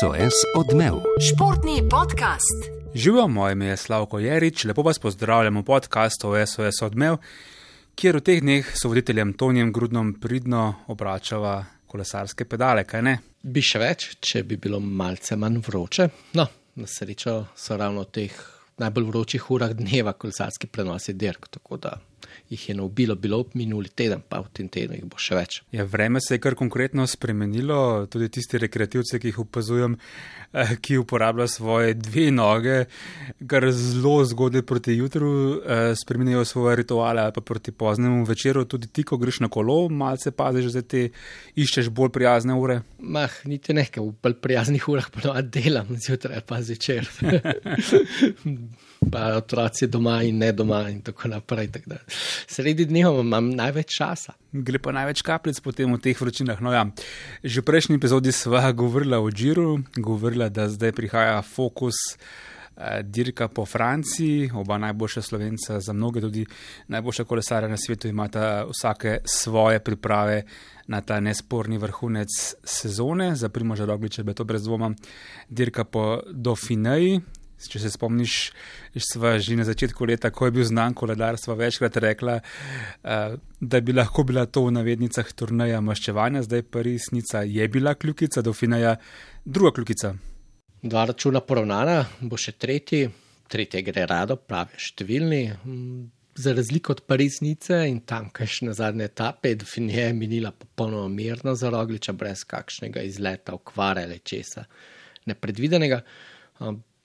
SOS odmev. Športni podcast. Živijo, moje ime je Slavko Jerič, lepo vas pozdravljam v podkastu SOS odmev, kjer v teh dneh s voditeljem Tonijem Grudnom pridno obračava kolesarske pedale, kaj ne? Bi še več, če bi bilo malce manj vroče. No, na srečo so ravno v teh najbolj vročih urah dneva kolesarski prenosi dirk, tako da jih je naubilo, bilo minuli teden, pa v tem tednu jih bo še več. Ja, vreme se je kar konkretno spremenilo, tudi tisti rekreativci, ki jih opazujem, eh, ki uporabljajo svoje dve noge, kar zelo zgodaj proti jutru, eh, spremenjajo svoje rituale ali pa proti poznemu večeru. Tudi ti, ko greš na kolo, malce paziš, da ti iščeš bolj prijazne ure. Mah, niti nekaj, v bolj prijaznih urah pa delam, zjutraj pa zvečer. pa otroci doma in ne doma in tako naprej. Tak Sredi dneva imam največ časa. Gre pa največ kapljic potem v teh vročinah. No, ja. Že v prejšnji epizodi sva govorila o Džiru, govorila, da zdaj prihaja fokus. Eh, dirka po Franciji, oba najboljša slovenca, za mnoge tudi najboljša kolesarja na svetu, imata vsake svoje priprave na ta nesporni vrhunec sezone. Za Primoža Rogliča je to brez dvoma dirka po Dauphineji, Če se spomniš, sva že na začetku leta, ko je bil znan koledar, sva večkrat rekla, uh, da bi lahko bila to v navednicah turnaja maščevanja, zdaj pa resnica je bila kljukica, do finaja druga kljukica. Dva računa poravnana, bo še tretji, tretje gre rado, pravi številni. Za razliko od Pariznice in tam, kaj še na zadnje etape, do finije je minila popolnoma mirno za rogliča, brez kakšnega izleta, okvare ali česa nepredvidenega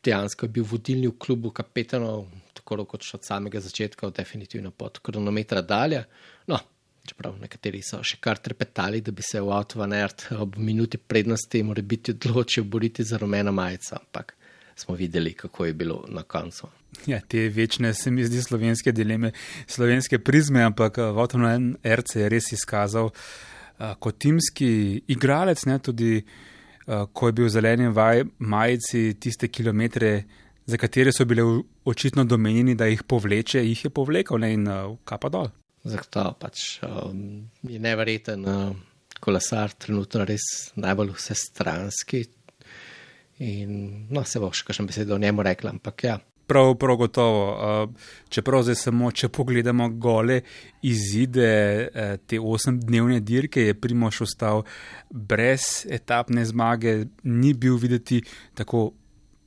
dejansko je bil vodilni v klubu kapetanov, tako kot od samega začetka, definitivno pod kronometra dalje. No, čeprav nekateri so še kar trepetali, da bi se v avtu vanert ob minuti prednosti mora biti odločil boriti za rumeno majico, ampak smo videli, kako je bilo na koncu. Ja, te večne, se mi zdi, slovenske dileme, slovenske prizme, ampak avtu na RC je res izkazal uh, kot timski igralec, ne tudi. Eh, ko je bil v zeleni majici tiste kilometre, za katere so bile očitno domenjeni, da jih povleče, jih je povlekel ne, in uh, kapa dol. Zato pač um, je nevreten uh, kolesar, trenutno res najbolj vse stranski. In no, se bo še kakšno besedo o njemu rekla, ampak ja, Prav, prav gotovo. Čeprav zdaj samo, če pogledamo gole izide e, te osemdnevne dirke, je Primoš ostal brez etapne zmage, ni bil videti tako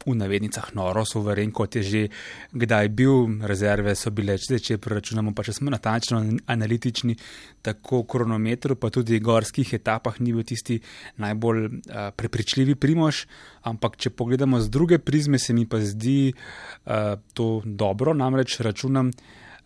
v navednicah noro, soveren, kot je že kdaj bil. Rezerve so bile, če, če preračunamo, pa če smo natančno analitični, tako v kronometru, pa tudi v gorskih etapah ni bil tisti najbolj uh, prepričljivi primož. Ampak, če pogledamo z druge prizme, se mi pa zdi uh, to dobro, namreč računam.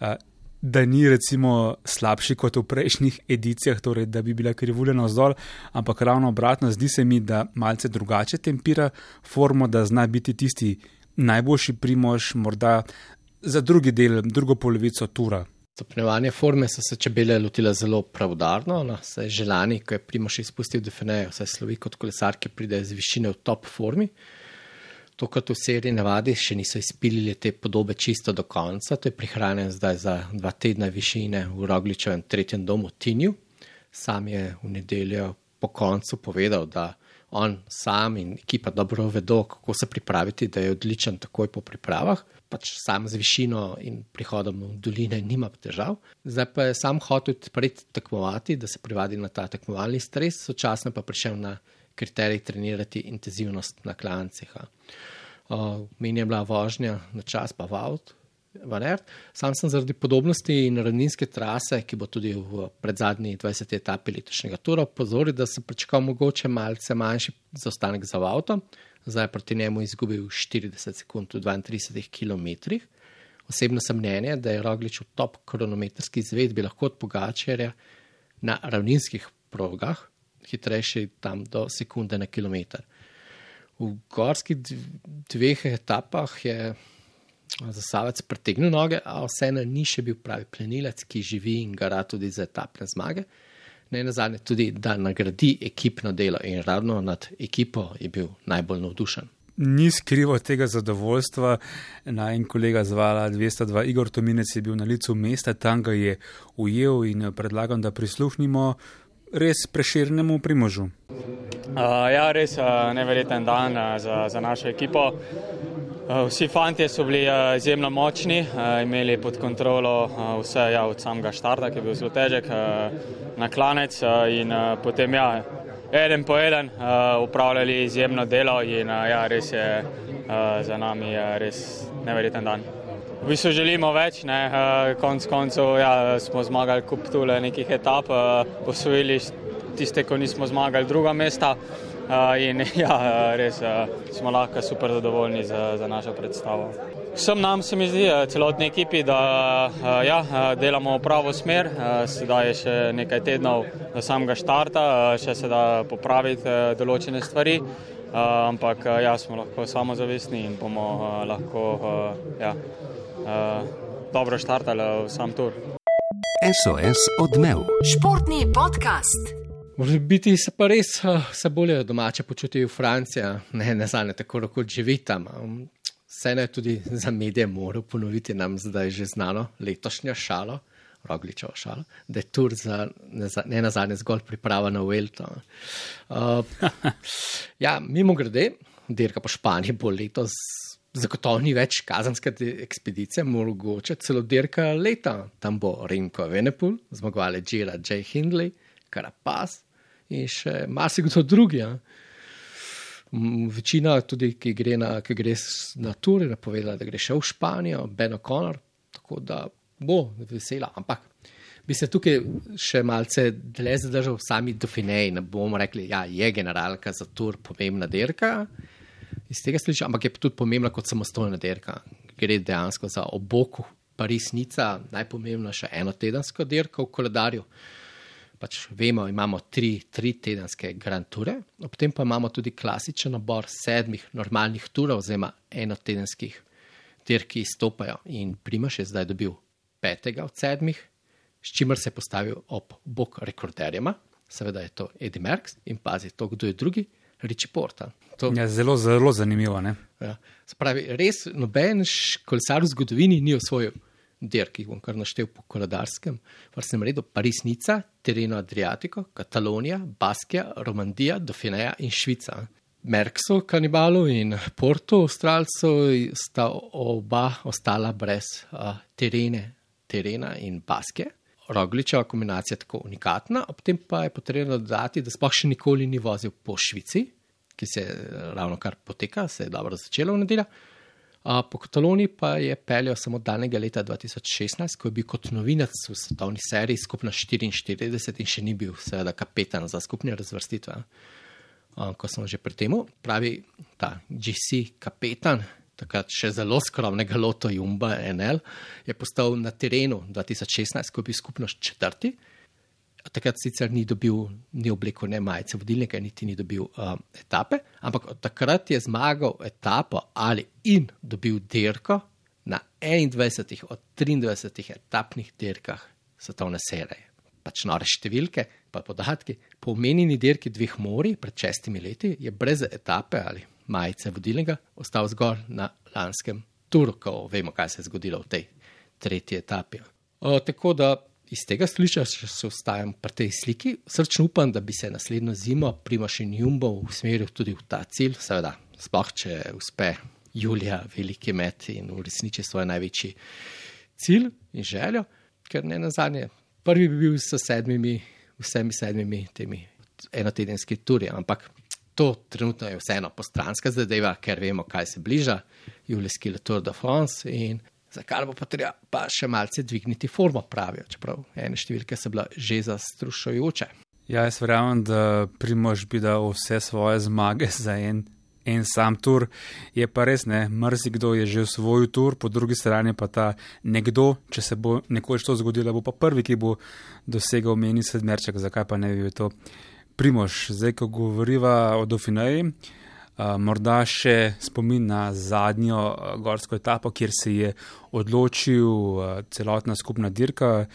Uh, da ni recimo slabši kot v prejšnjih edicijah, torej da bi bila krivulja navzdol, ampak ravno obratno, zdi se mi, da malce drugače tempira formo, da zna biti tisti najboljši primož, morda za drugi del, drugo polovico tura. Stopnjevanje forme so se čebele lotile zelo pravdarno, no, saj želani, ko je primož izpustil defenejo, saj slovi kot kolesar, ki pride z višine v top formi. To, kot v seriji navadi, še niso izpilili te podobe čisto do konca, to je prihranjen zdaj za dva tedna višine v Rogličevem tretjem domu Tinju. Sam je v nedeljo po koncu povedal, da on sam in ekipa dobro vedo, kako se pripraviti, da je odličen takoj po pripravah. Pač sam z višino in prihodom v doline nima težav. Zdaj pa je sam hotel pred tekmovati, da se privadi na ta tekmovalni stres, sočasno pa prišel na kriterij trenirati intenzivnost na klancih. Meni je bila vožnja na čas, pa v avtu, sam sem zaradi podobnosti in ravninske trase, ki bo tudi v predzadnji 20. etapi letošnjega tura, pozoril, da sem pričakal mogoče malce manjši zaostanek za avto. Zdaj proti njemu izgubil 40 sekund v 32 km. Osebno sem mnenje, da je Roglič v top kronometrski izvedbi lahko od Pogačerja na ravninskih progah, hitrejši tam do sekunde na kilometr. V gorskih dveh etapah je zasavec pretegnil noge, a vseeno ni še bil pravi plenilec, ki živi in gara tudi za etapne zmage. Ne na zadnje tudi, da nagradi ekipno delo in ravno nad ekipo je bil najbolj navdušen. Ni skrivo tega zadovoljstva. Naj en kolega zvala 202, Igor Tominec je bil na licu mesta, tam ga je ujel in predlagam, da prisluhnimo res preširnemu primožu. Uh, ja, res uh, neverjeten dan uh, za, za našo ekipo. Uh, vsi fanti so bili uh, izjemno močni, uh, imeli pod kontrolo uh, vse ja, od samega štarta, ki je bil zelo težek, uh, na klanec uh, in uh, potem ja, eden po eden uh, upravljali izjemno delo in uh, ja, res je uh, za nami res neverjeten dan. V bistvu želimo več, ne, uh, konc koncev ja, smo zmagali kup tule nekih etap, uh, posvojili tiste, ko nismo zmagali druga mesta. Uh, in ja, res smo lahko super zadovoljni za, za našo predstavo. Vsem nam se mi zdi, celotni ekipi, da ja, delamo v pravo smer. Sedaj je še nekaj tednov do samega štarta, še se da popraviti določene stvari, ampak ja, smo lahko samozavestni in bomo lahko ja, dobro štartali v sam tur. SOS odmev. Športni podcast. V biti se pa res se bolje domače počutijo v Franciji, ne, ne znane tako kot živi tam. Vse ne tudi za medije moram ponoviti nam zdaj že znano letošnjo šalo, rogličevo šalo, da je tur za ne, za, ne nazadnje zgolj priprava na Velto. Uh, ja, mimo grede, dirka po Španiji bo letos. Zagotovo ni več kazanske ekspedicije, mogoče celo dirka leta. Tam bo Rinko Venepul, zmagovalec Džira J. Hindley, Karapaz in še marsikdo drugi. Ja. Večina, tudi ki gre na, ki gre na tur, je povedala, da gre še v Španijo, Ben O'Connor, tako da bo vesela. Ampak bi se tukaj še malce dlje zadržal sami Dauphineji. Ne bomo rekli, da ja, je generalka za tur pomembna derka. Iz tega slišim, ampak je tudi pomembna kot samostojna derka. Gre dejansko za oboku, Paris-Nica, najpomembnejša enotedenska derka v koledarju pač vemo, imamo tri, tri tedenske grand ture, ob tem pa imamo tudi klasičen nabor sedmih normalnih turov, oziroma enotedenskih ter, ki izstopajo. In Primaš je zdaj dobil petega od sedmih, s čimer se je postavil ob bok rekorderjema, seveda je to Eddie Merckx in pazi to, kdo je drugi, Richie Porta. To, ja, zelo, zelo zanimivo. Ja, spravi, res noben kolesar v zgodovini ni osvojil dirk, ki bom kar naštel po koledarskem, vrstnem redu Paris-Nica, Tereno Adriatico, Katalonija, Baskija, Romandija, Dauphineja in Švica. Merkso, Kanibalu in Porto, Avstralco, sta oba ostala brez uh, terene, terena in Baske. Rogličeva kombinacija tako unikatna, ob tem pa je potrebno dodati, da sploh še nikoli ni vozil po Švici, ki se ravno kar poteka, se je dobro začela v nedeljo. Po Kataloniji pa je peljal samo danega leta 2016, ko je bil kot novinec v svetovni seriji skupno 44 in še ni bil, seveda, kapetan za skupne razvrstitve. Ko smo že pri tem, pravi ta GC kapetan, takrat še zelo skromnega loto Jumba NL, je postal na terenu 2016, ko je bil skupno četrti takrat sicer ni dobil, ni oblekel ne majice vodilnika, niti ni dobil um, etape, ampak od takrat je zmagal etapo ali in dobil dirko na 21 od 23 etapnih dirkah svetovne serije. Pač nore številke, pa podatki. Po omenjeni dirki dveh mori pred šestimi leti je brez etape ali majice vodilnega ostal zgolj na lanskem turu, ko vemo, kaj se je zgodilo v tej tretji etapi. O, tako da iz tega sliša, če se ostajam pri tej sliki, srčno upam, da bi se naslednjo zimo Primoš in Jumbo usmeril tudi v ta cilj, seveda, sploh če uspe Julija veliki met in uresniči svoj največji cilj in željo, ker ne na zadnje, prvi bi bil s sedmimi, vsemi sedmimi temi enotedenski turi, ampak to trenutno je vseeno postranska zadeva, ker vemo, kaj se bliža, Julijski Tour de France in za kar bo pa treba pa še malce dvigniti formo, pravijo, čeprav ene številke so bile že zastrušujoče. Ja, jaz verjamem, da primož bi dal vse svoje zmage za en, en sam tur. Je pa res ne, mrzikdo je že v svoj tur, po drugi strani pa ta nekdo, če se bo nekoč to zgodilo, bo pa prvi, ki bo dosegel meni sedmerček, zakaj pa ne bi bil to primož. Zdaj, ko govoriva o Dofineji. Eh, morda še spomin na zadnjo eh, gorsko etapo, kjer se je odločil eh, celotna skupna dirka.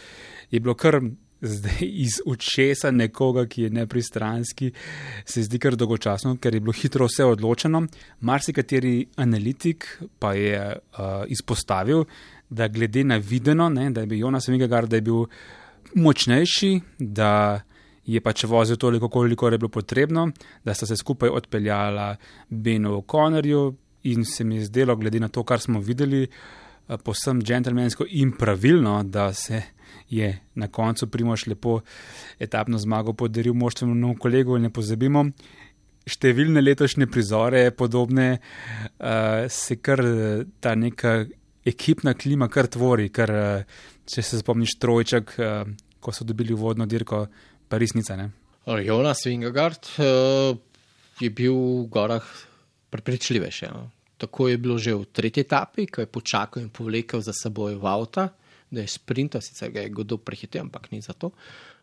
Je bilo kar zdaj iz očesa nekoga, ki je nepristranski, se zdi kar dolgočasno, ker je bilo hitro vse odločeno. Marsikateri analitik pa je uh, izpostavil, da glede na videno, ne, da je bil Jonas Vingegaard, da je bil močnejši, da je pač vozil toliko, koliko je bilo potrebno, da sta se skupaj odpeljala Benu O'Connorju in se mi je zdelo, glede na to, kar smo videli, eh, posem džentlmensko in pravilno, da se je na koncu Primoš lepo etapno zmago podaril moštvenemu kolegu in ne pozabimo. Številne letošnje prizore, podobne, uh, se kar ta neka ekipna klima kar tvori, ker uh, če se spomniš trojček, uh, ko so dobili vodno dirko, pa resnica. Ne? Jonas Vingard uh, je bil v gorah prepričljivejši. Ja. Tako je bilo že v tretji etapi, ko je počakal in povlekel za seboj v avta da je sprinter, sicer ga je kdo prehitel, ampak ni za to.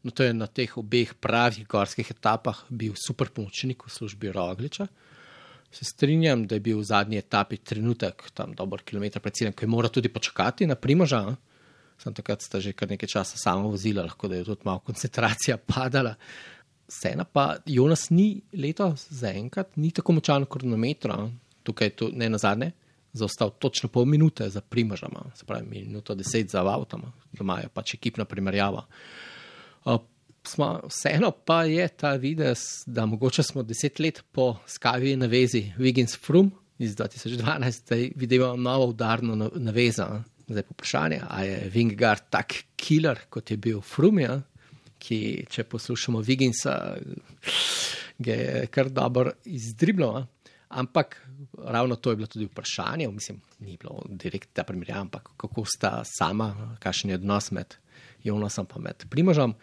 No, to je na teh obeh pravih gorskih etapah bil super pomočnik v službi Rogliča. Se strinjam, da je bil v zadnji etapi trenutek, tam dober kilometr pred ciljem, ko je moral tudi počakati na primoža. Sem takrat sta že kar nekaj časa samo vozila, lahko da je tudi malo koncentracija padala. Vseeno pa Jonas ni letos zaenkrat, ni tako močan kronometra, tukaj je to ne na zadnje zaostal točno pol minute za primažama, se pravi minuto deset za avtoma, da imajo pač ekipna primerjava. Uh, vseeno pa je ta videz, da mogoče smo deset let po skavi na vezi Wiggins Frum iz 2012, zdaj vidimo novo udarno navezo. Zdaj pa vprašanje, ali je Wingard tak killer, kot je bil Frum, ja? ki, če poslušamo Wigginsa, ga je kar dobro izdribljal. Ampak ravno to je bilo tudi vprašanje, mislim, ni bilo direktna primerjava, ampak kako sta sama, kakšen je odnos med Jonasom in med Primožom.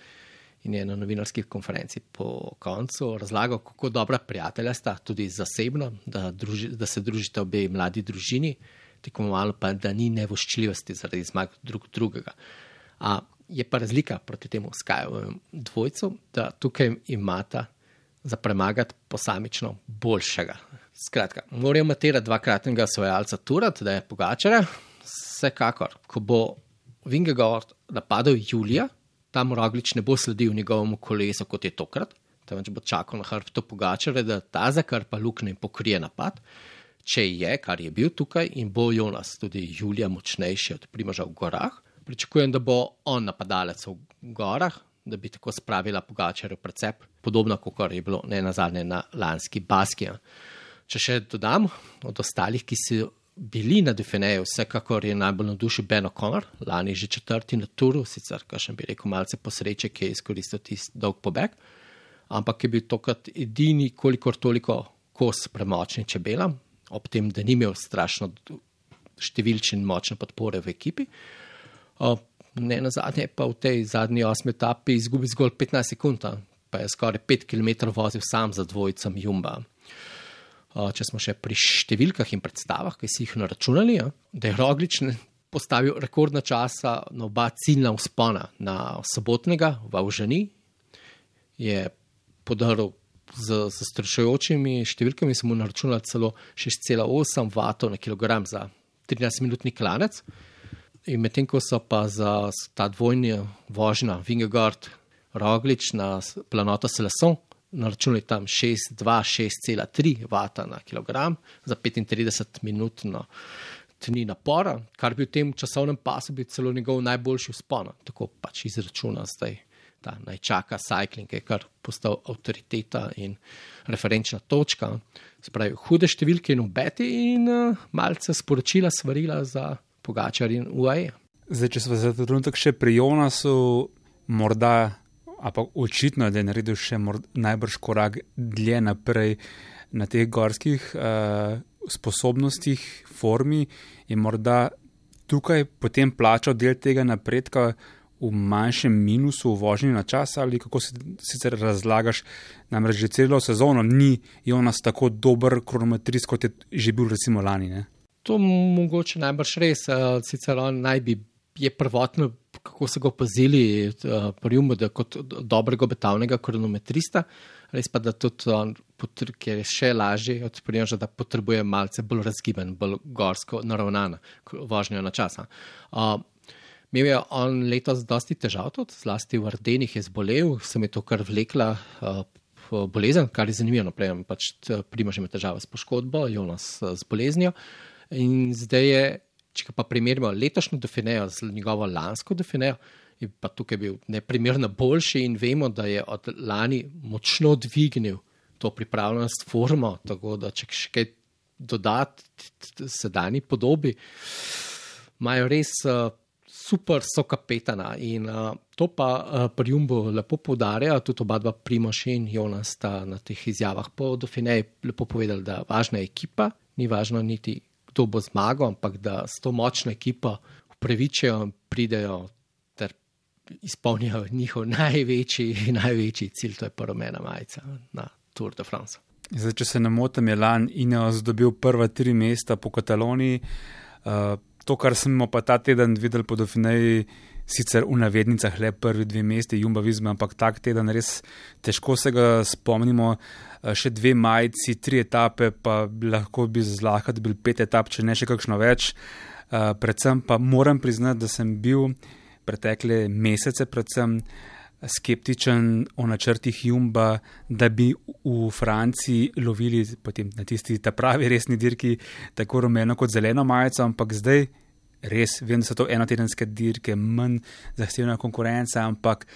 In je na novinarski konferenci po koncu razlagal, kako dobra prijatelja sta, tudi zasebno, da, druži, da se družite obe mladi družini, tako malo pa, da ni nevoščljivosti zaradi zmag drug drugega. A je pa razlika proti temu Skywardovemu dvojcu, da tukaj imata za premagati posamično boljšega Skratka, morajo imeti dvakratnega svojalca Turat, da je pogačara. Vsekakor, ko bo Vingegord napadel Julija, tam Roglič ne bo sledil njegovemu kolesu, kot je tokrat, temveč bo čakal na hrbtu pogačare, da ta zakrpa lukne in pokrije napad. Če je, kar je bil tukaj, in bo Jonas tudi Julija močnejši od Primoža v gorah, pričakujem, da bo on napadalec v gorah, da bi tako spravila pogačare v precep, podobno kot je bilo ne na zadnje na lanski Baskija. Če še dodam, od ostalih, ki so bili na Defeneju, vsekakor je najbolj navdušen Ben O'Connor, lani že četrti na turu, sicer, kar še bi rekel, malce posreče, ki je izkoristil tisti dolg pobeg, ampak je bil tokrat edini, kolikor toliko kos premočni čebelam, ob tem, da ni imel strašno številčne in močne podpore v ekipi. Ne na zadnje, pa v tej zadnji osmi etapi izgubi zgolj 15 sekund, pa je skoraj 5 km vozil sam za dvojicam Jumba če smo še pri številkah in predstavah, ki si jih naračunali, ja, da je Roglič postavil rekordna časa na oba ciljna uspona, na sobotnega v Avžani, je podaril z zastrašujočimi številkami, smo naračunali celo 6,8 vatov na kilogram za 13-minutni klanec. In medtem ko so pa za ta dvojni vožnja Vingegard Roglič na planoto Seleson naračunali tam 6,2-6,3 vata na kilogram za 35 minut tni napora, kar bi v tem časovnem pasu bil celo njegov najboljši vzpon. Tako pač izračuna zdaj ta najčaka cycling, ki je kar postal avtoriteta in referenčna točka. Spravi, hude številke in obeti in uh, malce sporočila svarila za pogačar in UAE. Zdaj, če smo za trenutek še pri Jonasu, morda ampak očitno, da je naredil še najbrž korak dlje naprej na teh gorskih uh, sposobnostih, formi in morda tukaj potem plačal del tega napredka v manjšem minusu v vožnji na čas ali kako se sicer razlagaš, namreč že celo sezono ni Jonas tako dober kronometrist, kot je že bil recimo lani. Ne? To mogoče najbrž res, uh, sicer on naj bi je prvotno kako so ga opazili uh, pri Jumu, da kot dobrega obetavnega kronometrista, res pa da tudi on, ker je še lažje od Primoža, da potrebuje malce bolj razgiben, bolj gorsko naravnan vožnjo na čas. Imel je on letos dosti težav, tudi zlasti v Ardenih je zbolel, se mi je to kar vlekla uh, bolezen, kar je zanimivo. Naprej, pač Primož ima težave s poškodbo, Jonas z boleznijo. In zdaj je če pa primerjamo letošnjo definejo z njegovo lansko definejo, je pa tukaj bil neprimerno boljši in vemo, da je od lani močno dvignil to pripravljenost formo, tako da če še kaj dodati sedajni podobi, imajo res uh, super so kapetana in uh, to pa uh, pri Jumbo lepo poudarja, tudi oba dva Primoš in Jonas sta na teh izjavah po Dauphinej lepo povedali, da važna je ekipa, ni važno niti kdo bo zmagal, ampak da s to močno ekipo upravičijo in pridejo izpolnijo njihov največji, največji cilj, to je pa rumena majica na Tour de France. Zdaj, če se ne motim, je Lan Ineos dobil prva tri mesta po Kataloniji. Uh, to, kar smo pa ta teden videli po Dauphineji, sicer v navednicah le prvi dve mesti, Jumba Vizma, ampak tak teden res težko se ga spomnimo. Uh, še dve majici, tri etape, pa lahko bi zlahka bil pet etap, če ne še kakšno več. Uh, predvsem pa moram priznati, da sem bil pretekle mesece, predvsem skeptičen o načrtih Jumba, da bi v Franciji lovili na tisti ta pravi resni dirki tako rumeno kot zeleno majico, ampak zdaj res vem, da so to enotedenske dirke, manj zahtevna konkurenca, ampak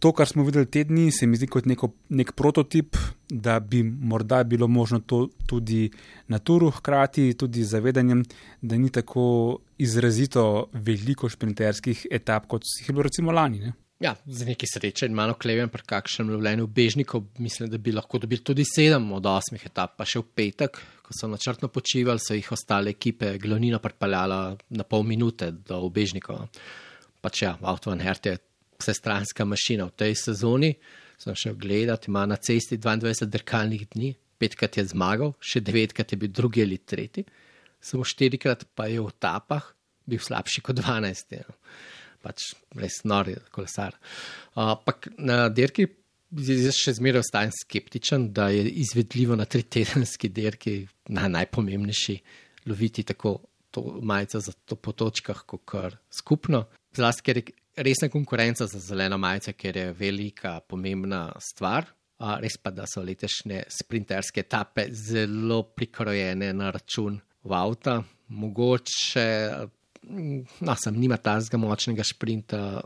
to, kar smo videli te dni, se mi zdi kot neko, nek prototip, da bi morda bilo možno to tudi na turu, hkrati tudi z zavedanjem, da ni tako izrazito veliko šprinterskih etap, kot jih je bilo recimo lani. Ne? Ja, z neki sreče in malo klevem, pri kakšnem lovljenju bežnikov, mislim, da bi lahko dobili tudi sedem od osmih etap, pa še v petek, ko so načrtno počivali, so jih ostale ekipe glavnina pripeljala na pol minute do bežnikov. Pač ja, Avto van Hert je vsestranska mašina v tej sezoni. Sem šel gledati, ima na cesti 22 drkalnih dni, petkrat je zmagal, še devetkrat je bil drugi ali tretji, samo štirikrat pa je v tapah bil slabši kot 12. Ja. Pač res nori, kolesar. Ampak uh, na dirki. Jaz še zmeraj ostajam skeptičen, da je izvedljivo na tri tedenski dirki na najpomembnejši loviti tako majico za to po točkah, kot kar skupno. Zlasti, ker je resna konkurenca za zeleno majico, ker je velika, pomembna stvar. A, res pa, da so letošnje sprinterske etape zelo prikrojene na račun avta. Mogoče, no, sem nima tazga močnega sprinta,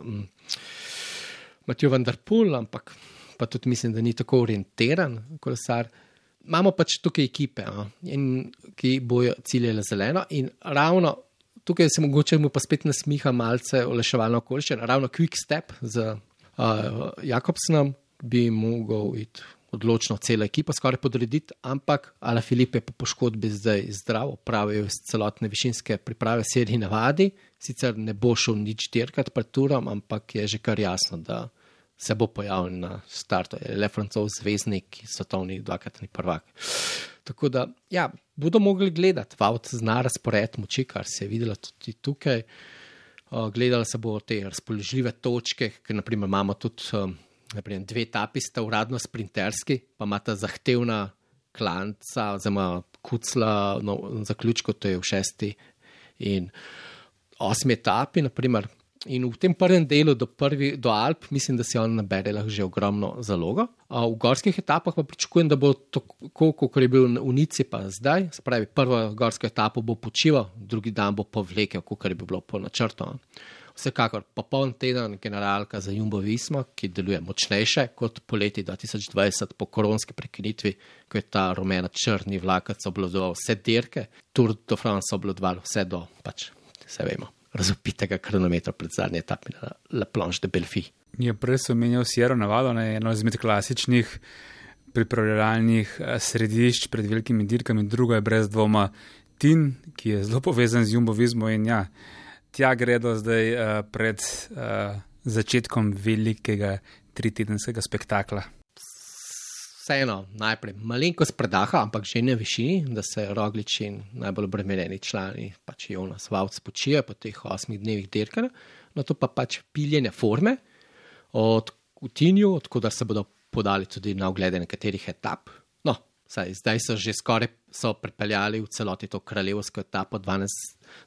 Matijo Vanderpool, ampak pa tudi mislim, da ni tako orientiran kolesar. Imamo pač tukaj ekipe, a, in, ki bojo ciljale zeleno in ravno tukaj se mogoče mu pa spet nasmiha malce oleševalno okoliščino. Ravno quick step z uh, Jakobsnom bi mogel iti odločno cela ekipa skoraj podrediti, ampak Ala Filipe je po poškodbi zdaj zdrav, pravijo iz celotne višinske priprave seriji navadi, sicer ne bo šel nič dirkat pred turom, ampak je že kar jasno, da se bo pojavil na startu. Je le francov zvezdnik, svetovni dvakratni prvak. Tako da, ja, bodo mogli gledati, Vaut zna razpored moči, kar se je videlo tudi tukaj. Gledali se bo te razpoložljive točke, ker naprimer imamo tudi um, naprimer, dve etapi, sta uradno sprinterski, pa ima ta zahtevna klanca, oziroma kucla no, na zaključku, to je v šesti in osmi etapi, naprimer. In v tem prvem delu do, prvi, do Alp, mislim, da si on nabere lahko že ogromno zalogo. V gorskih etapah pa pričakujem, da bo tako, kot je bil v Nici, pa zdaj. Spravi, prvo gorsko etapo bo počival, drugi dan bo povlekel, kot je bilo po načrtu. Vsekakor popoln teden generalka za Jumbo Visma, ki deluje močnejše kot poleti 2020 po koronski prekinitvi, ko je ta rumena črni vlakac oblodoval vse dirke, Tour de France oblodoval vse do, pač, vse vemo razupitega kronometra pred zadnje etape na La Planche de Belfi. Je prej sem menil Sierra Nevada, ne, eno izmed klasičnih pripravljalnih eh, središč pred velikimi dirkami, druga je brez dvoma Tin, ki je zelo povezan z Jumbovizmo in ja, tja gredo zdaj uh, pred uh, začetkom velikega tritedenskega spektakla vseeno najprej malenkost predaha, ampak že na višini, da se rogliči in najbolj obremenjeni člani, pač Jonas Vauc, spočijo po teh osmih dnevih dirkanja, no to pa pač piljenje forme od Kutinju, odkudar se bodo podali tudi na oglede nekaterih etap. No, saj, zdaj so že skoraj so pripeljali v celoti to kraljevsko etapo 12,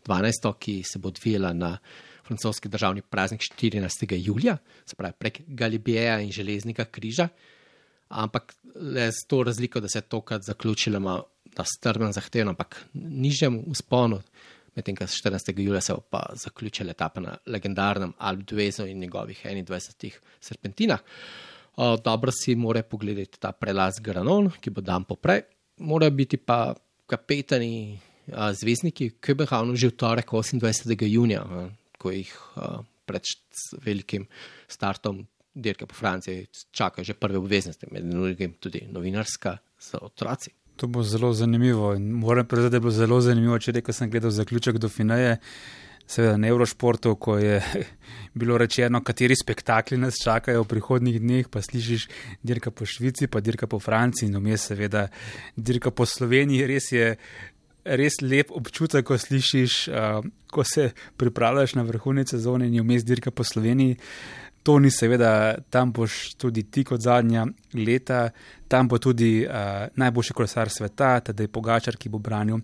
12 ki se bo odvijala na francoski državni praznik 14. julija, se pravi prek Galibijeja in železnika križa ampak le s to razliko, da se je tokrat zaključilo na strmem zahtevnem, ampak nižjem usponu medtem ko 14. julija se bo pa zaključila etapa na legendarnem Alp Dvezu in njegovih 21 serpentinah. Dobro si mora pogledati ta prelaz Granon, ki bo dan poprej. Mora biti pa kapetani uh, zvezdniki Köbenhavnu že v torek 28. junija, uh, ko jih uh, pred velikim startom dirke po Franciji čakajo že prve obveznosti, med drugim tudi novinarska za otroci. To bo zelo zanimivo in moram priznati, da je bilo zelo zanimivo, če rekel sem gledal zaključek do Fineje, seveda na Eurošportu, ko je bilo rečeno, kateri spektakli nas čakajo v prihodnih dneh, pa slišiš dirka po Švici, pa dirka po Franciji in vmes seveda dirka po Sloveniji. Res je res lep občutek, ko slišiš, uh, ko se pripravljaš na vrhunec sezone in vmes dirka po Sloveniji. To ni seveda, tam boš tudi ti kot zadnja leta, tam bo tudi uh, najboljši kolesar sveta, teda je Pogačar, ki bo branil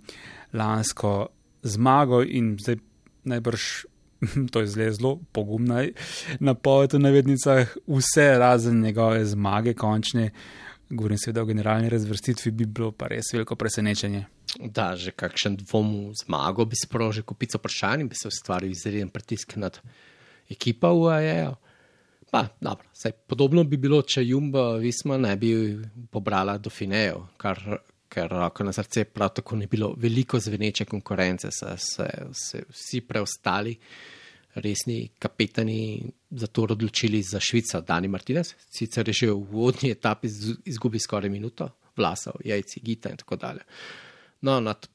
lansko zmago in zdaj najbrž, to je zelo, zelo pogumna napoved v navednicah, vse razen njegove zmage, končne, govorim seveda o generalni razvrstitvi, bi bilo pa res veliko presenečenje. Da, že kakšen dvom v zmago bi sprožil kupico vprašanj in bi se ustvaril izreden pritisk nad ekipo v AEO. Pa, dobro, saj, podobno bi bilo, če Jumbo Visma ne bi pobrala do Finejo, kar, ker roko na srce prav tako ni bilo veliko zveneče konkurence, se, se, se vsi preostali resni kapetani za to odločili za Švico, Dani Martinez, sicer je že v vodni etapi izgubil skoraj minuto, vlasov, jajci, gita in tako dalje. No, nad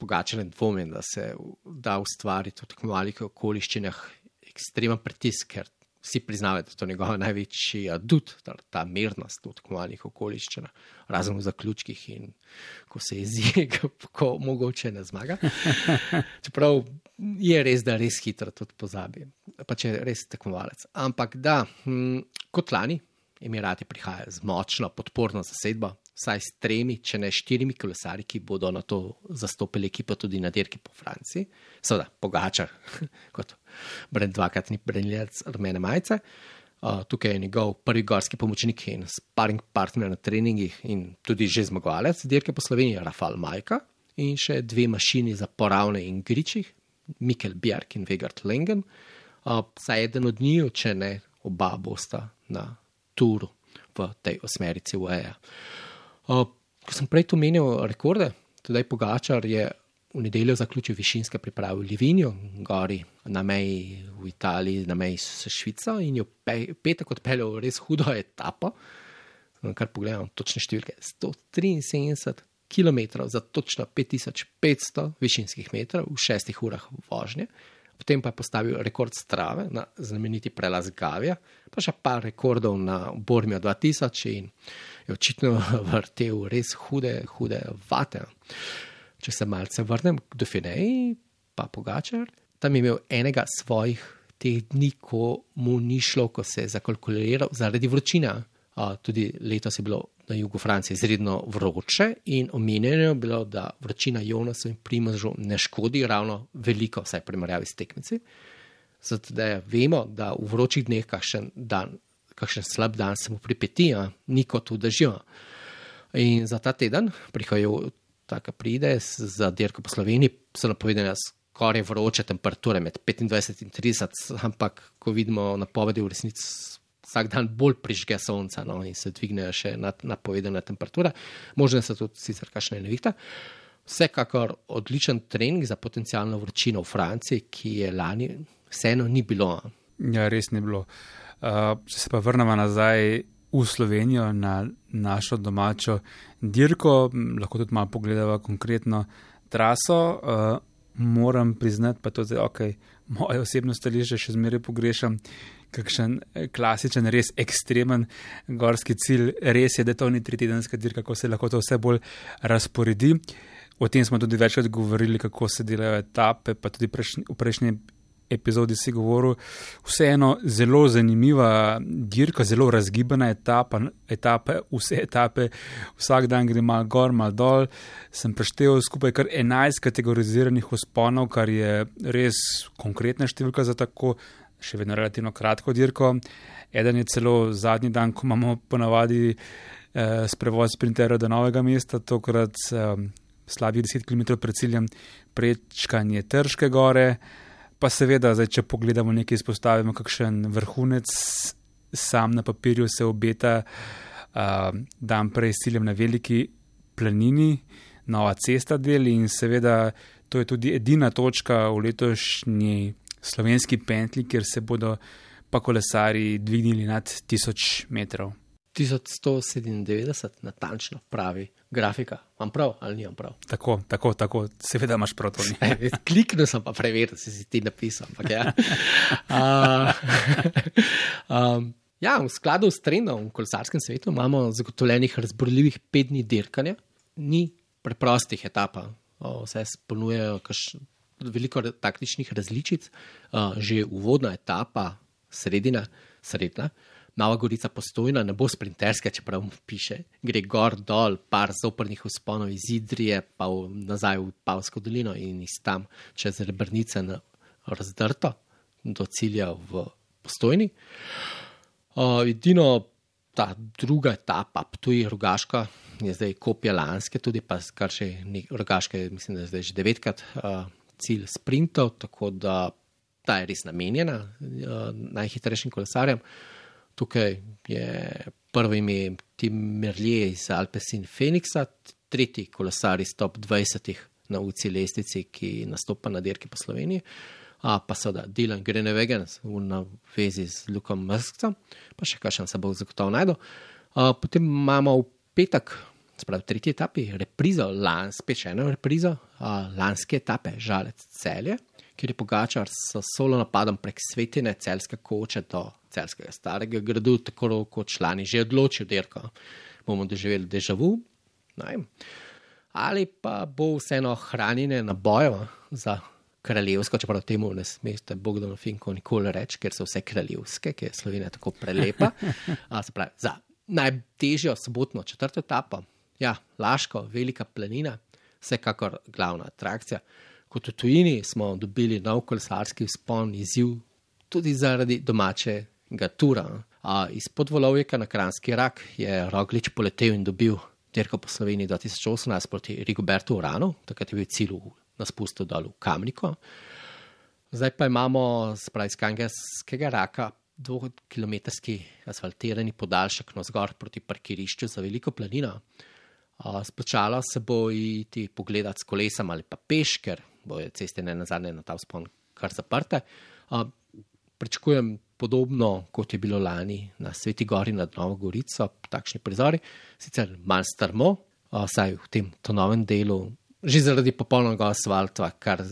pogačenem dvomem, da se da ustvariti v tako malih okoliščinah ekstremen pritisk, ker vsi priznavajo, da je to njegov največji adut, ta, ta mirnost v tako malih okoliščinah, razen v zaključkih in ko se jezi, ko mogoče ne zmaga. Čeprav je res, da res hitro tudi pozabi, pa če je res tekmovalec. Ampak da, hm, kot lani, Emirati prihajajo z močno podporno zasedbo, vsaj s tremi, če ne štirimi kolesari, ki bodo na to zastopili ekipo tudi na dirki po Franciji. Seveda, pogačar, kot brend dvakratni brendljac rumene majice. Uh, tukaj je njegov prvi gorski pomočnik in sparing partner na treningih in tudi že zmagovalec dirke po Sloveniji, Rafal Majka in še dve mašini za poravne in gričih, Mikel Bjerk in Vegard Lengen. Uh, saj eden od njih, če ne oba, bosta na turu v tej osmerici UAE. Uh, ko sem prej omenil rekorde, tudi Pogačar je v nedeljo zaključil višinske priprave v Livinijo, gori na meji v Italiji, na meji s Švico in jo pe, petek odpeljal res hudo etapo. Kar pogledam, točne številke: 173 km za točno 5500 višinskih metrov v šestih urah vožnje. Potem pa je postavil rekord strave na znameniti prelaz Gavija, pa še par rekordov na Bormiju 2000 in je očitno vrtel res hude, hude vate. Če se malce vrnem k Dauphineji, pa Pogačar, tam je imel enega svojih teh dni, ko mu ni šlo, ko se je zakalkuliral zaradi vročine. Tudi letos je bilo na jugu Francije izredno vroče in omenjeno je bilo, da vročina Jonasu in Primožu ne škodi ravno veliko, vsaj primerjavi s tekmici. Zato da vemo, da v vročih dneh kakšen dan, kakšen slab dan se mu pripeti, ni kot v dežju. In za ta teden prihajajo tako pride za dirko po Sloveniji, so napovedane skoraj vroče temperature med 25 in 30, ampak ko vidimo napovedi v resnici, vsak dan bolj prižge sonca no, in se dvignejo še napovedane temperature, možne so tudi sicer kakšne nevihte. Vsekakor odličen trening za potencijalno vročino v Franciji, ki je lani vseeno ni bilo. Ja, res ni bilo. Uh, če se pa vrnemo nazaj v Slovenijo na našo domačo dirko, lahko tudi malo pogledamo konkretno traso. Uh, moram priznati, pa to zdaj, ok, moje osebno stališče še zmeraj pogrešam. Kakšen eh, klasičen, res ekstremen gorski cilj, res je, da to ni tritedenska dirka, kako se lahko to vse bolj razporedi. O tem smo tudi večkrat govorili, kako se delajo etape, pa tudi prejšnji, v prejšnji epizodi si govoril. Vseeno zelo zanimiva dirka, zelo razgibana etapa, etape, vse etape, vsak dan gre malo gor, malo dol. Sem preštel skupaj kar 11 kategoriziranih usponov, kar je res konkretna številka za tako še vedno relativno kratko dirko. Eden je celo zadnji dan, ko imamo ponavadi eh, sprevoz sprinterja do novega mesta, tokrat. Eh, slabih 10 km pred ciljem, prečkanje Trške gore. Pa seveda, zdaj, če pogledamo nekaj, izpostavimo kakšen vrhunec, sam na papirju se obeta, uh, dan prej s ciljem na veliki planini, nova cesta del in seveda to je tudi edina točka v letošnji slovenski pentli, kjer se bodo pa kolesari dvignili nad 1000 metrov. 1197, natančno pravi grafika. Imam prav ali nimam prav? Tako, tako, tako, seveda imaš prav to. Kliknil sem pa preveriti, da si ti napisal. Ampak, ja. uh, um, ja, v skladu s trendom v kolesarskem svetu imamo zagotovljenih razborljivih pet dni dirkanja, ni preprostih etap, vse ponujejo veliko taktičnih različic, že uvodna etapa, sredina, sredina. Nova Gorica postojna, ne bo sprinterska, čeprav mu piše, gre gor dol, par zoprnih usponov iz Idrije, pa v, nazaj v Pavsko dolino in iz tam čez Rebrnice na razdrto do cilja v postojni. Edino ta druga etapa, tu je Rogaška, je zdaj kopija Lanske, tudi pa kar še ne, Rogaška, mislim, da je zdaj že devetkrat uh, cilj sprintov, tako da ta je res namenjena uh, najhitrejšim kolesarjem. Tukaj je prvo ime Tim Merlije iz Alpesin Phoenixa, tretji kolesar iz top 20 na UCI lestvici, ki nastopa na dirki po Sloveniji. A, pa seveda Dylan Grenevegen v vezi z Lukom Mrskcem, pa še kakšen se bo zagotovo najdel. A, potem imamo v petek, spravi tretji etapi, reprizo, lan, spet še eno reprizo, a, lanske etape, žalec celje, kjer je Pogačar s solo napadom prek svetine celske koče do celskega starega gradu, tako kot člani že odločil dirko. Bomo doživeli državu, ali pa bo vseeno hranjene na bojo za kraljevsko, čeprav temu ne smete Bogdan Finko nikoli reči, ker so vse kraljevske, ker je Slovenija tako prelepa. A, pravi, za najtežjo sobotno četrto etapo, ja, Laško, velika planina, vsekakor glavna atrakcija kot v tujini smo dobili nov kolesarski vzpon, izziv tudi zaradi domačega tura. A iz podvolovika na Kranski rak je Roglič poletel in dobil dirko po Sloveniji 2018 proti Rigobertu Uranu, takrat je bil cilj na spustu dol v Kamniko. Zdaj pa imamo spravi iz Kangarskega raka dvokilometrski asfaltirani podaljšek na zgor proti parkirišču za veliko planino. Splačalo se bo iti pogledati s kolesom ali pa peš, ker bojo ceste ne nazadnje na ta vzpon kar zaprte. Pričakujem podobno, kot je bilo lani na Sveti Gori nad Novo Gorico, takšni prizori, sicer manj strmo, saj v tem novem delu, že zaradi popolnega asfalta, kar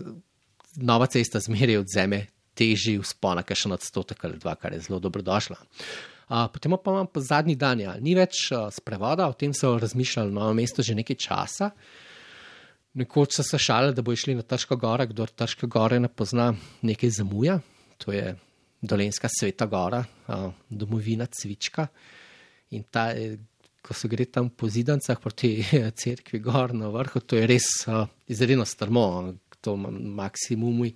nova cesta zmeri od zeme, teži vzpona, kar še na odstotek ali dva, kar je zelo dobrodošla. Uh, potem pa imam pa zadnji dan, ja, ni več uh, sprevoda, o tem so razmišljali na novem mestu že nekaj časa. Nekoč so se šali, da bo išli na Trško gore, kdo Trško gore ne pozna, nekaj zamuja. To je dolenska sveta gora, uh, domovina Cvička. In ta, ko se gre tam po zidancah proti cerkvi gor na vrhu, to je res uh, izredno strmo, to maksimum. Uh,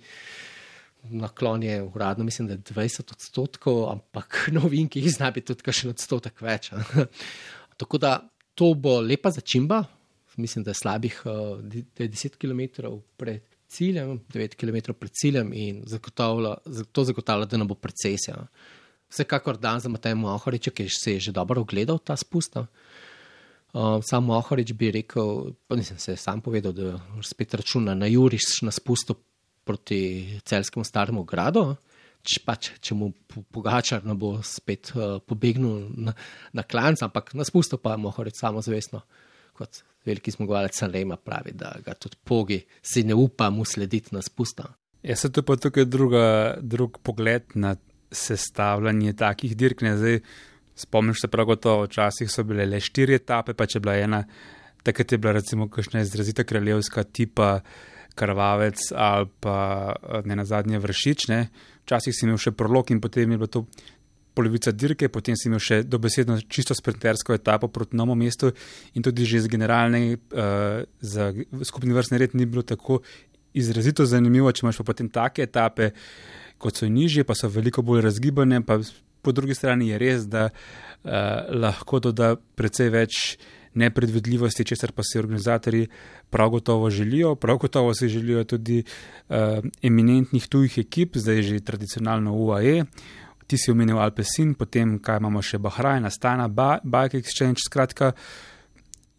naklon je uradno, mislim, da je 20 odstotkov, ampak novinki jih zna biti tudi še odstotek več. Tako da to bo lepa začimba, mislim, da je slabih uh, 10 km pred ciljem, 9 km pred ciljem in zagotavlja, to zagotavlja, da ne bo precesija. Vsekakor dan za Matej Mohorič, ki se je že dobro ogledal ta spust. Uh, sam Mohorič bi rekel, pa nisem se sam povedal, da spet računa na Juriš na spustu proti celskemu staremu gradu. Če, pač, če mu pogačar ne bo spet uh, pobegnil na, na klanc, ampak na spusto pa lahko reči samozavestno, kot veliki zmagovalec Sanrema pravi, da ga tudi pogi si ne upa mu slediti na spusto. Ja, se to pa tukaj druga, drug pogled na sestavljanje takih dirk. Ne, zdaj, spomniš se prav gotovo, včasih so bile le štiri etape, pa če bila ena, takrat je bila recimo kakšna izrazita kraljevska tipa krvavec ali pa eh, ne na zadnje vršič. Ne. Včasih si imel še prolog in potem je bilo to polovica dirke, potem si imel še dobesedno čisto sprintersko etapo proti novemu mestu in tudi že z generalne, uh, za skupni vrstni red ni bilo tako izrazito zanimivo, če imaš pa potem take etape, kot so nižje, pa so veliko bolj razgibane, pa po drugi strani je res, da uh, lahko doda precej več nepredvidljivosti, česar pa si organizatori prav gotovo želijo. Prav gotovo si želijo tudi uh, eminentnih tujih ekip, zdaj že tradicionalno UAE. Ti si omenil Alpesin, potem kaj imamo še Bahrajn, Astana, Bike Exchange. Skratka,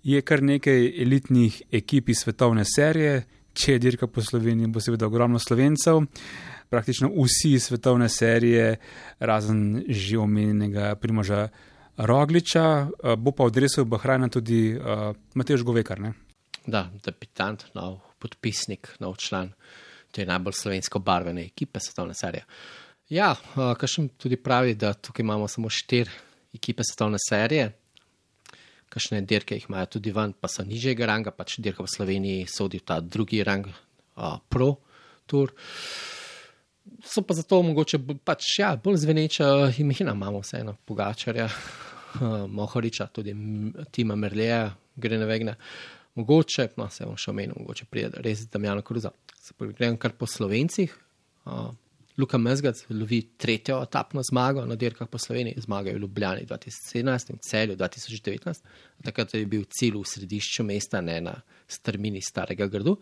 je kar nekaj elitnih ekip iz svetovne serije, če je dirka po Sloveniji, bo seveda ogromno slovencev. Praktično vsi svetovne serije, razen že omenjenega Primoža Rogliča, eh, bo pa odresel Bahrajna tudi uh, Matež Govekar. Ne? Da, debitant, nov podpisnik, nov član te najbolj slovensko barvene ekipe svetovne serije. Ja, uh, kar še tudi pravi, da tukaj imamo samo štiri ekipe svetovne serije, kakšne dirke jih imajo tudi ven, pa so nižjega ranga, pač dirka v Sloveniji sodi v ta drugi rang, uh, pro tour. So pa zato mogoče pač, ja, bolj zveneča imena, imamo vseeno, Pogačarja, uh, Mohoriča, tudi Tima Merleja, gre na vegne. Mogoče, no, se bom še omenil, mogoče pride res Damjano Kruza. Se pa grem kar po slovencih. Uh, Luka Mezgac lovi tretjo etapno zmago na dirkah po Sloveniji, zmaga je v Ljubljani 2017 in celju 2019. Takrat je bil cilj v središču mesta, ne na strmini starega gradu.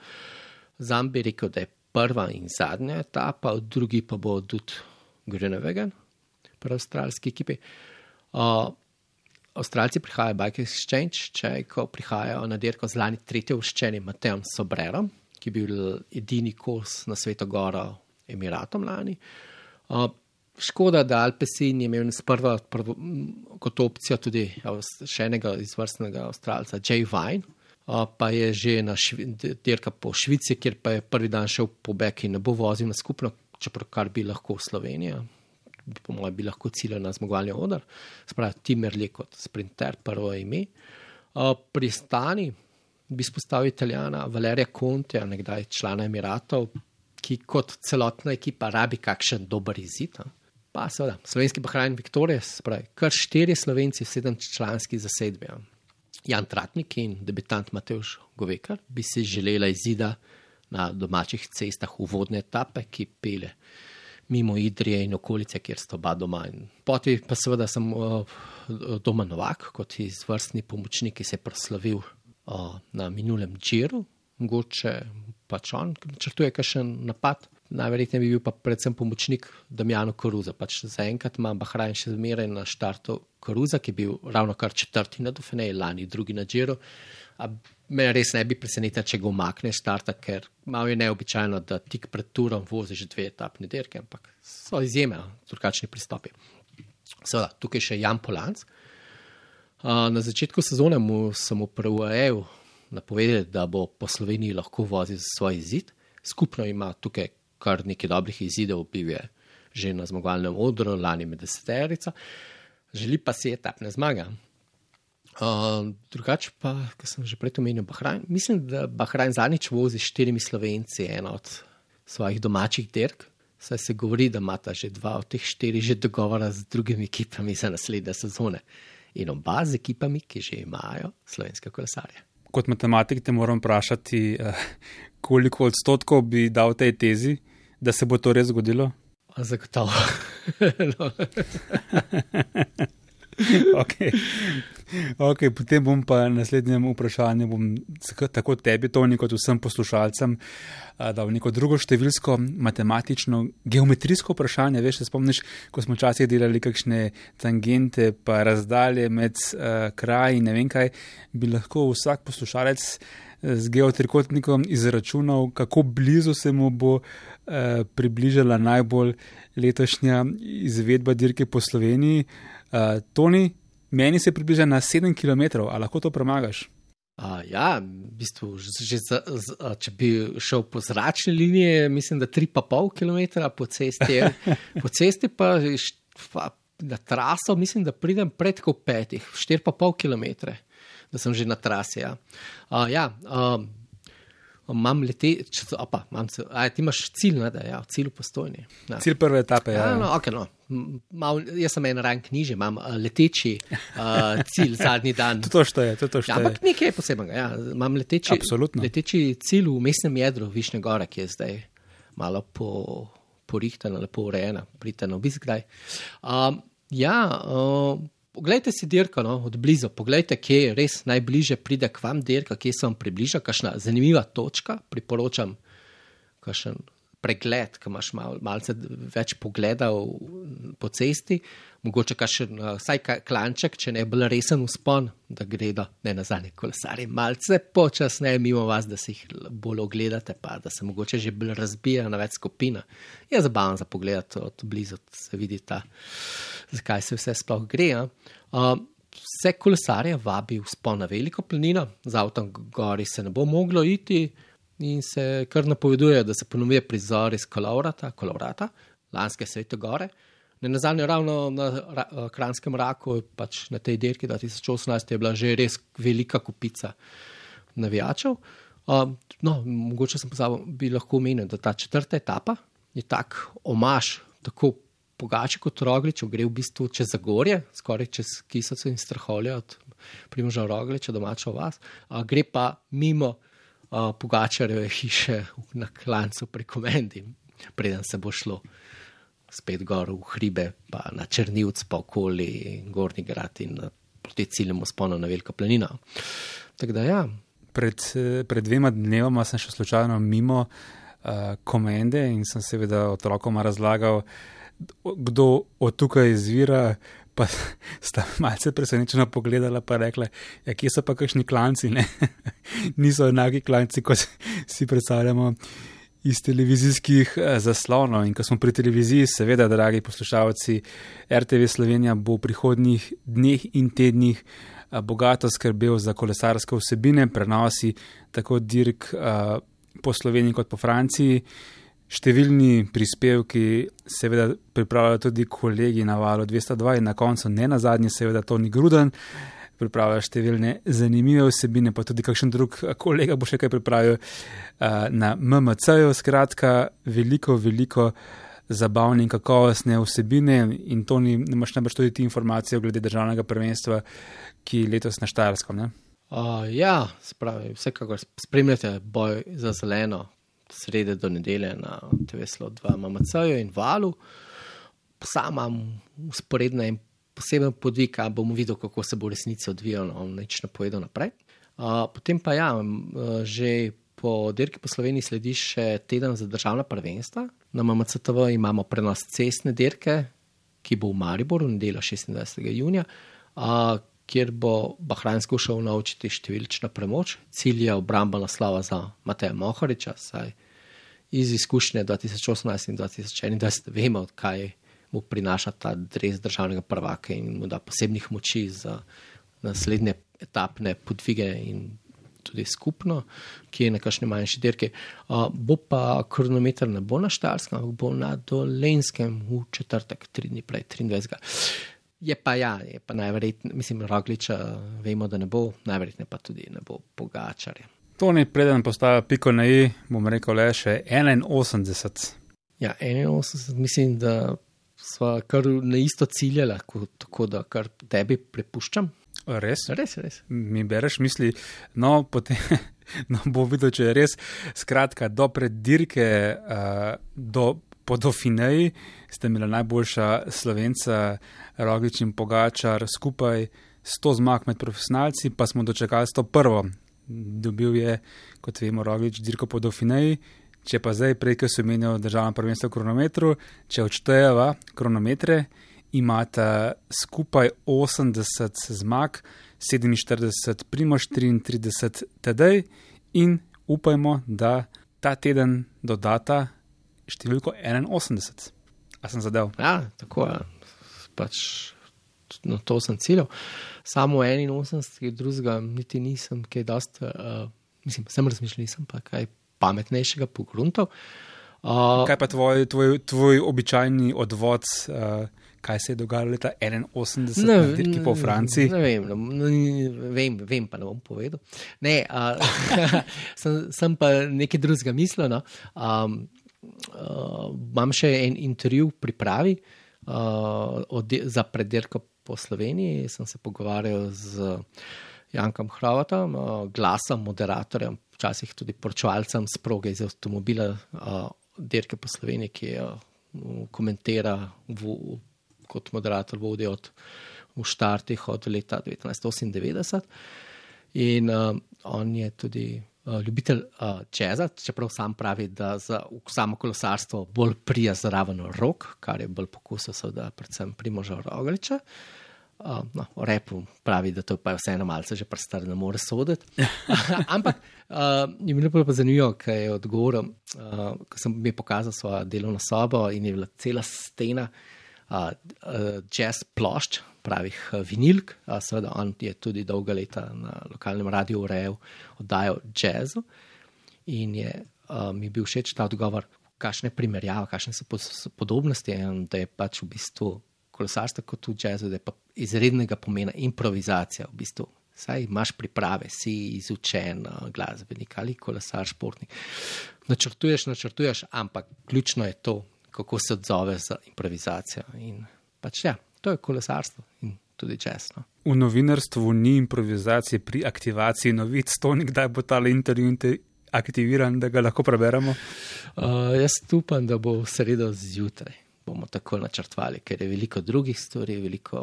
Zam bi rekel, da je prva in zadnja etapa, drugi pa bo tudi Grunewegen, pri avstralski ekipi. Uh, Avstralci prihajajo Bike Exchange, če ko prihajajo na dirko z lani tretje uščeni Matejem Sobrerom, ki je bil edini kos na svetu gora Emiratom lani. Uh, škoda, da Alpesin je imel sprva prvo, kot opcijo tudi še enega izvrstnega avstralca, Jay Vine, pa je že na dirka po Švici, kjer pa je prvi dan šel po Beki in ne bo vozil na skupno, čeprav kar bi lahko v Sloveniji. Po mojem, bi lahko ciljal na zmagovalni odr, spravi Timerli kot sprinter, prvo ime. Pri stani bi spostavil italijana Valerija Conte, nekdaj člana Emiratov, ki kot celotna ekipa rabi kakšen dober izid. Pa seveda, slovenski Bahrajn Viktorije, spravi, kar štiri slovenci, sedem članski zasedbi. Jan Tratnik in debitant Mateuš Govekar bi si želela izida na domačih cestah uvodne etape, ki pele mimo Idrije in okolice, kjer sta oba doma. In poti pa seveda sem uh, doma Novak, kot izvrstni pomočnik, ki se je proslavil uh, na minulem džiru, mogoče pač on načrtuje kakšen napad. Najverjetneje bi bil pa predvsem pomočnik Damjano Koruza. Pač zaenkrat ima Bahrajn še zmeraj na štartu Koruza, ki je bil ravno kar četrti na Dofenej, lani drugi na Džiru. Me res ne bi presenetilo, če ga umakne štarta, ker malo je neobičajno, da tik pred turom vozi že dve etapne dirke, ampak so izjeme, drugačni pristopi. Seveda, tukaj še Jan Polanc. Na začetku sezone mu sem upravil napovedali, da bo po Sloveniji lahko vozil svoj izid. Skupno ima tukaj kar nekaj dobrih izidov, bil je že na zmagovalnem odru, lani med deseterico, želi pa si etapne zmage. Uh, drugače pa, kar sem že prej omenil, Bahrajn. Mislim, da Bahrajn zadnjič vozi s štirimi slovenci, ena od svojih domačih dirk. Saj se govori, da imata že dva od teh štirih že dogovora z drugimi ekipami za naslednje sezone. In oba z ekipami, ki že imajo slovenske kolesarje kot matematik te moram vprašati, eh, koliko odstotkov bi dal tej tezi, da se bo to res zgodilo? Zagotovo. no. okay. Okay, potem bom pa naslednjem vprašanju, bom tako tebi, Toni, kot vsem poslušalcem, dal neko drugo številsko matematično, geometrijsko vprašanje. Veš, se spomniš, ko smo včasih delali kakšne tangente, pa razdalje med uh, kraji in ne vem kaj, bi lahko vsak poslušalec z geotrikotnikom izračunal, kako blizu se mu bo uh, približala najbolj letošnja izvedba dirke po Sloveniji. Uh, Toni, meni se približa na 7 km, ali lahko to premagaš? Uh, ja, v bistvu, za, z, če bi šel po zračni liniji, mislim, da 3,5 km po cesti. po cesti pa, pa na traso, mislim, da pridem pred kot petih, 4,5 km, da sem že na trasi. Ja, uh, ja uh, imam lete, če, opa, imam, a, ti imaš cilj, ne, da je ja, cilj v postojni. Ja. Cilj prve etape, ja. ja no, okay, no. Mal, jaz sem en rang niže, imam uh, leteči uh, cilj zadnji dan. to to je, to to ja, ampak nekaj posebnega. Ja. Imam leteči, leteči cilj v mestnem jedru Višnje Gore, ki je zdaj malo po, porihtena, lepo urejena, pridite na obisk kdaj. Um, ja, uh, Poglejte si dirko no, od blizu, poglejte, kje je res najbližje pride k vam dirka, kje se vam približa, kakšna zanimiva točka. Priporočam kakšen pregled, ki imaš mal, malce več pogleda po cesti, mogoče kakšen uh, vsaj klanček, če ne bolj resen uspon, da gredo ne na zadnje kolesarje, malce počasneje mimo vas, da si jih bolj ogledate, pa da se mogoče že bolj razbija na več skupina. Je zabavno za pogled od blizu, se vidi ta, zakaj se vse sploh gre. Uh, Vse kolesarje vabi v spon na veliko planino, z avtom gori se ne bo moglo iti, in se kar napoveduje, da se ponovuje prizor iz Kolovrata, Kolovrata lanske svete gore. Ne na zadnje, ravno na ra, eh, Kranskem raku, pač na tej dirki 2018, je bila že res velika kupica navijačev. Uh, no, mogoče sem pozabil, bi lahko omenil, da ta četrta etapa je tak omaž, tako pogače kot roglič, gre v bistvu čez Zagorje, skoraj čez Kisaco in Straholje od Primoža Rogliča, domačo vas, uh, gre pa mimo uh, Pogačarjeve hiše na klancu preko Mendi, preden se bo šlo spet gor v hribe, pa na Črnivc, pa okoli Gorni grad in proti ciljemu sponu na Veliko planino. Tako da ja. Pred, pred dvema dnevoma sem šel slučajno mimo uh, komende in sem seveda otrokom razlagal, kdo od tukaj izvira, pa sta malce presenečena pogledala, pa rekla, ja, kje so pa kakšni klanci, niso enaki klanci, kot si predstavljamo iz televizijskih eh, zaslonov. In ko smo pri televiziji, seveda, dragi poslušalci, RTV Slovenija bo v prihodnjih dneh in tednih eh, bogato skrbel za kolesarske vsebine, prenosi tako dirk uh, po Sloveniji kot po Franciji. Številni prispevki, seveda, pripravljajo tudi kolegi na valu 202 in na koncu, ne na zadnji, seveda, Toni Gruden, pripravlja številne zanimive vsebine, pa tudi kakšen drug kolega bo še kaj pripravil uh, na MMC-ju. Skratka, veliko, veliko zabavne in kakovostne vsebine in to ni, imaš najbrž tudi ti informacije glede državnega prvenstva, ki je letos na Štajerskem. Uh, ja, spravi, vsekakor spremljate boj za zeleno, srede do nedelje na TV-slu 2 MMC-ju in valu. Sam imam usporedne in poseben podvig, a bom videl, kako se bo resnica odvijala, no, neč ne povedal naprej. Uh, potem pa ja, že po dirki po Sloveniji sledi še teden za državna prvenstva. Na MMC-TV imamo prenos cestne dirke, ki bo v Mariboru, nedeljo 26. junija. Uh, kjer bo Bahrajn skušal naučiti številčno premoč. Cilj je obramba naslova za Mateja Mohoriča, saj iz izkušnje 2018 in 2021 vemo, kaj mu prinaša ta dres državnega prvaka in mu da posebnih moči za naslednje etapne podvige in tudi skupno, ki je na kakšni manjši dirki. Uh, bo pa kronometer ne bo na Štarskem, ampak bo na Dolenskem v četrtek, tri dni prej, 23. Je pa ja, je pa najverjetneje, mislim, rogliča, vemo, da ne bo, najverjetneje pa tudi ne bo pogačarja. To ni preden postaja piko na i, bom rekel le še 81. Ja, 81, mislim, da smo kar na isto cilje lahko, tako da kar tebi prepuščam. Res? Res, res. Mi bereš misli, no, potem no, bo videl, če je res. Skratka, do preddirke, uh, do po Dauphineji sta imela najboljša slovenca, Roglič in Pogačar, skupaj 100 zmag med profesionalci, pa smo dočekali 101. Dobil je, kot vemo, Roglič dirko po Dauphineji. Če pa zdaj prej, ko so imeli državno prvenstvo v kronometru, če odštejeva kronometre, imata skupaj 80 zmag, 47 primoš, 33 tedaj in upajmo, da ta teden dodata številko 81. A sem zadev? Ja, tako je. Pač na to sem ciljal. Samo 81, drugega niti nisem, kaj dost, uh, mislim, sem razmišljal, nisem pa kaj pametnejšega pogruntov. Uh, kaj pa tvoj, tvoj, tvoj običajni odvod, uh, kaj se je dogajalo leta 81, ne, na dirki po Franciji? Ne vem, ne, vem, vem, pa ne bom povedal. Ne, uh, sem, sem pa nekaj drugega mislil. No. Um, uh, imam še en intervju v pripravi uh, za predirko po Sloveniji. Sem se pogovarjal z Jankom Hrvatom, uh, glasom, moderatorjem, včasih tudi poročevalcem z proge iz avtomobila uh, dirke po Sloveniji, ki jo uh, komentira v, kot moderator vodi od štartih od leta 1998 in uh, on je tudi ljubitelj uh, čeza, čeprav sam pravi, da za samo kolesarstvo bolj prija zraven rok, kar je bolj pokusil, seveda, predvsem Primoža Rogliča. Uh, no, o repu pravi, da to pa je vseeno malce že prestar, ne more soditi. Ampak uh, je bilo pa zanimivo, ker je odgovoril, uh, ko sem mi pokazal svojo delovno sobo in je bila cela stena uh, uh, jazz plošč, pravih uh, vinilk. Uh, seveda, on je tudi dolga leta na lokalnem radiju urejal oddajo jazzu in je uh, mi bil všeč ta odgovor, kakšne primerjave, kakšne so podobnosti da je pač v bistvu kolesarstvo kot v jazzu, da je pa izrednega pomena improvizacija. V bistvu. Saj imaš priprave, si izučen glasbenik ali kolesar, športnik. Načrtuješ, načrtuješ, ampak ključno je to, kako se odzove za improvizacijo. In pač ja, to je kolesarstvo in tudi čestno. V novinarstvu ni improvizacije pri aktivaciji novic, to nikdaj bo ta intervju aktiviran, da ga lahko preberemo. Uh, jaz upam, da bo v sredo zjutraj bomo tako načrtovali, ker je veliko drugih stvari, veliko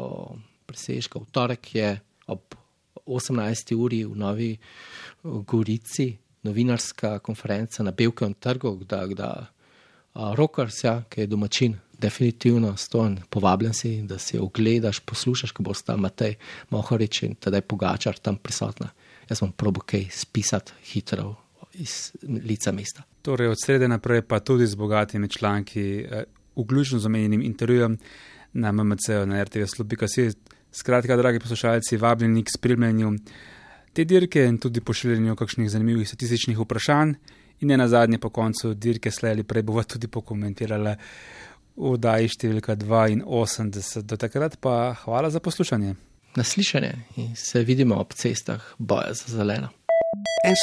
presežkov. V torek je ob 18. uri v Novi Gorici novinarska konferenca na Belkem trgu, da, da Rokers, ja, ki je domačin, definitivno stojen, povabljen si, da si ogledaš, poslušaš, ko bo sta Matej Mohorič in tedaj Pogačar tam prisotna. Jaz bom probo kaj spisati hitro iz lica mesta. Torej, od srede naprej pa tudi z bogatimi članki, eh, vključno z omenjenim intervjujem na MMC, na RTV Slobika. Skratka, dragi poslušalci, vabljeni k spremljanju te dirke in tudi pošiljanju kakšnih zanimivih statističnih vprašanj. In ne na zadnje, po koncu dirke sledi, prej bova tudi pokomentirala v daji številka 82. Do takrat pa hvala za poslušanje. Naslišanje in se vidimo ob cestah boja za zeleno.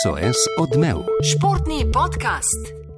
SOS odmev. Športni podcast.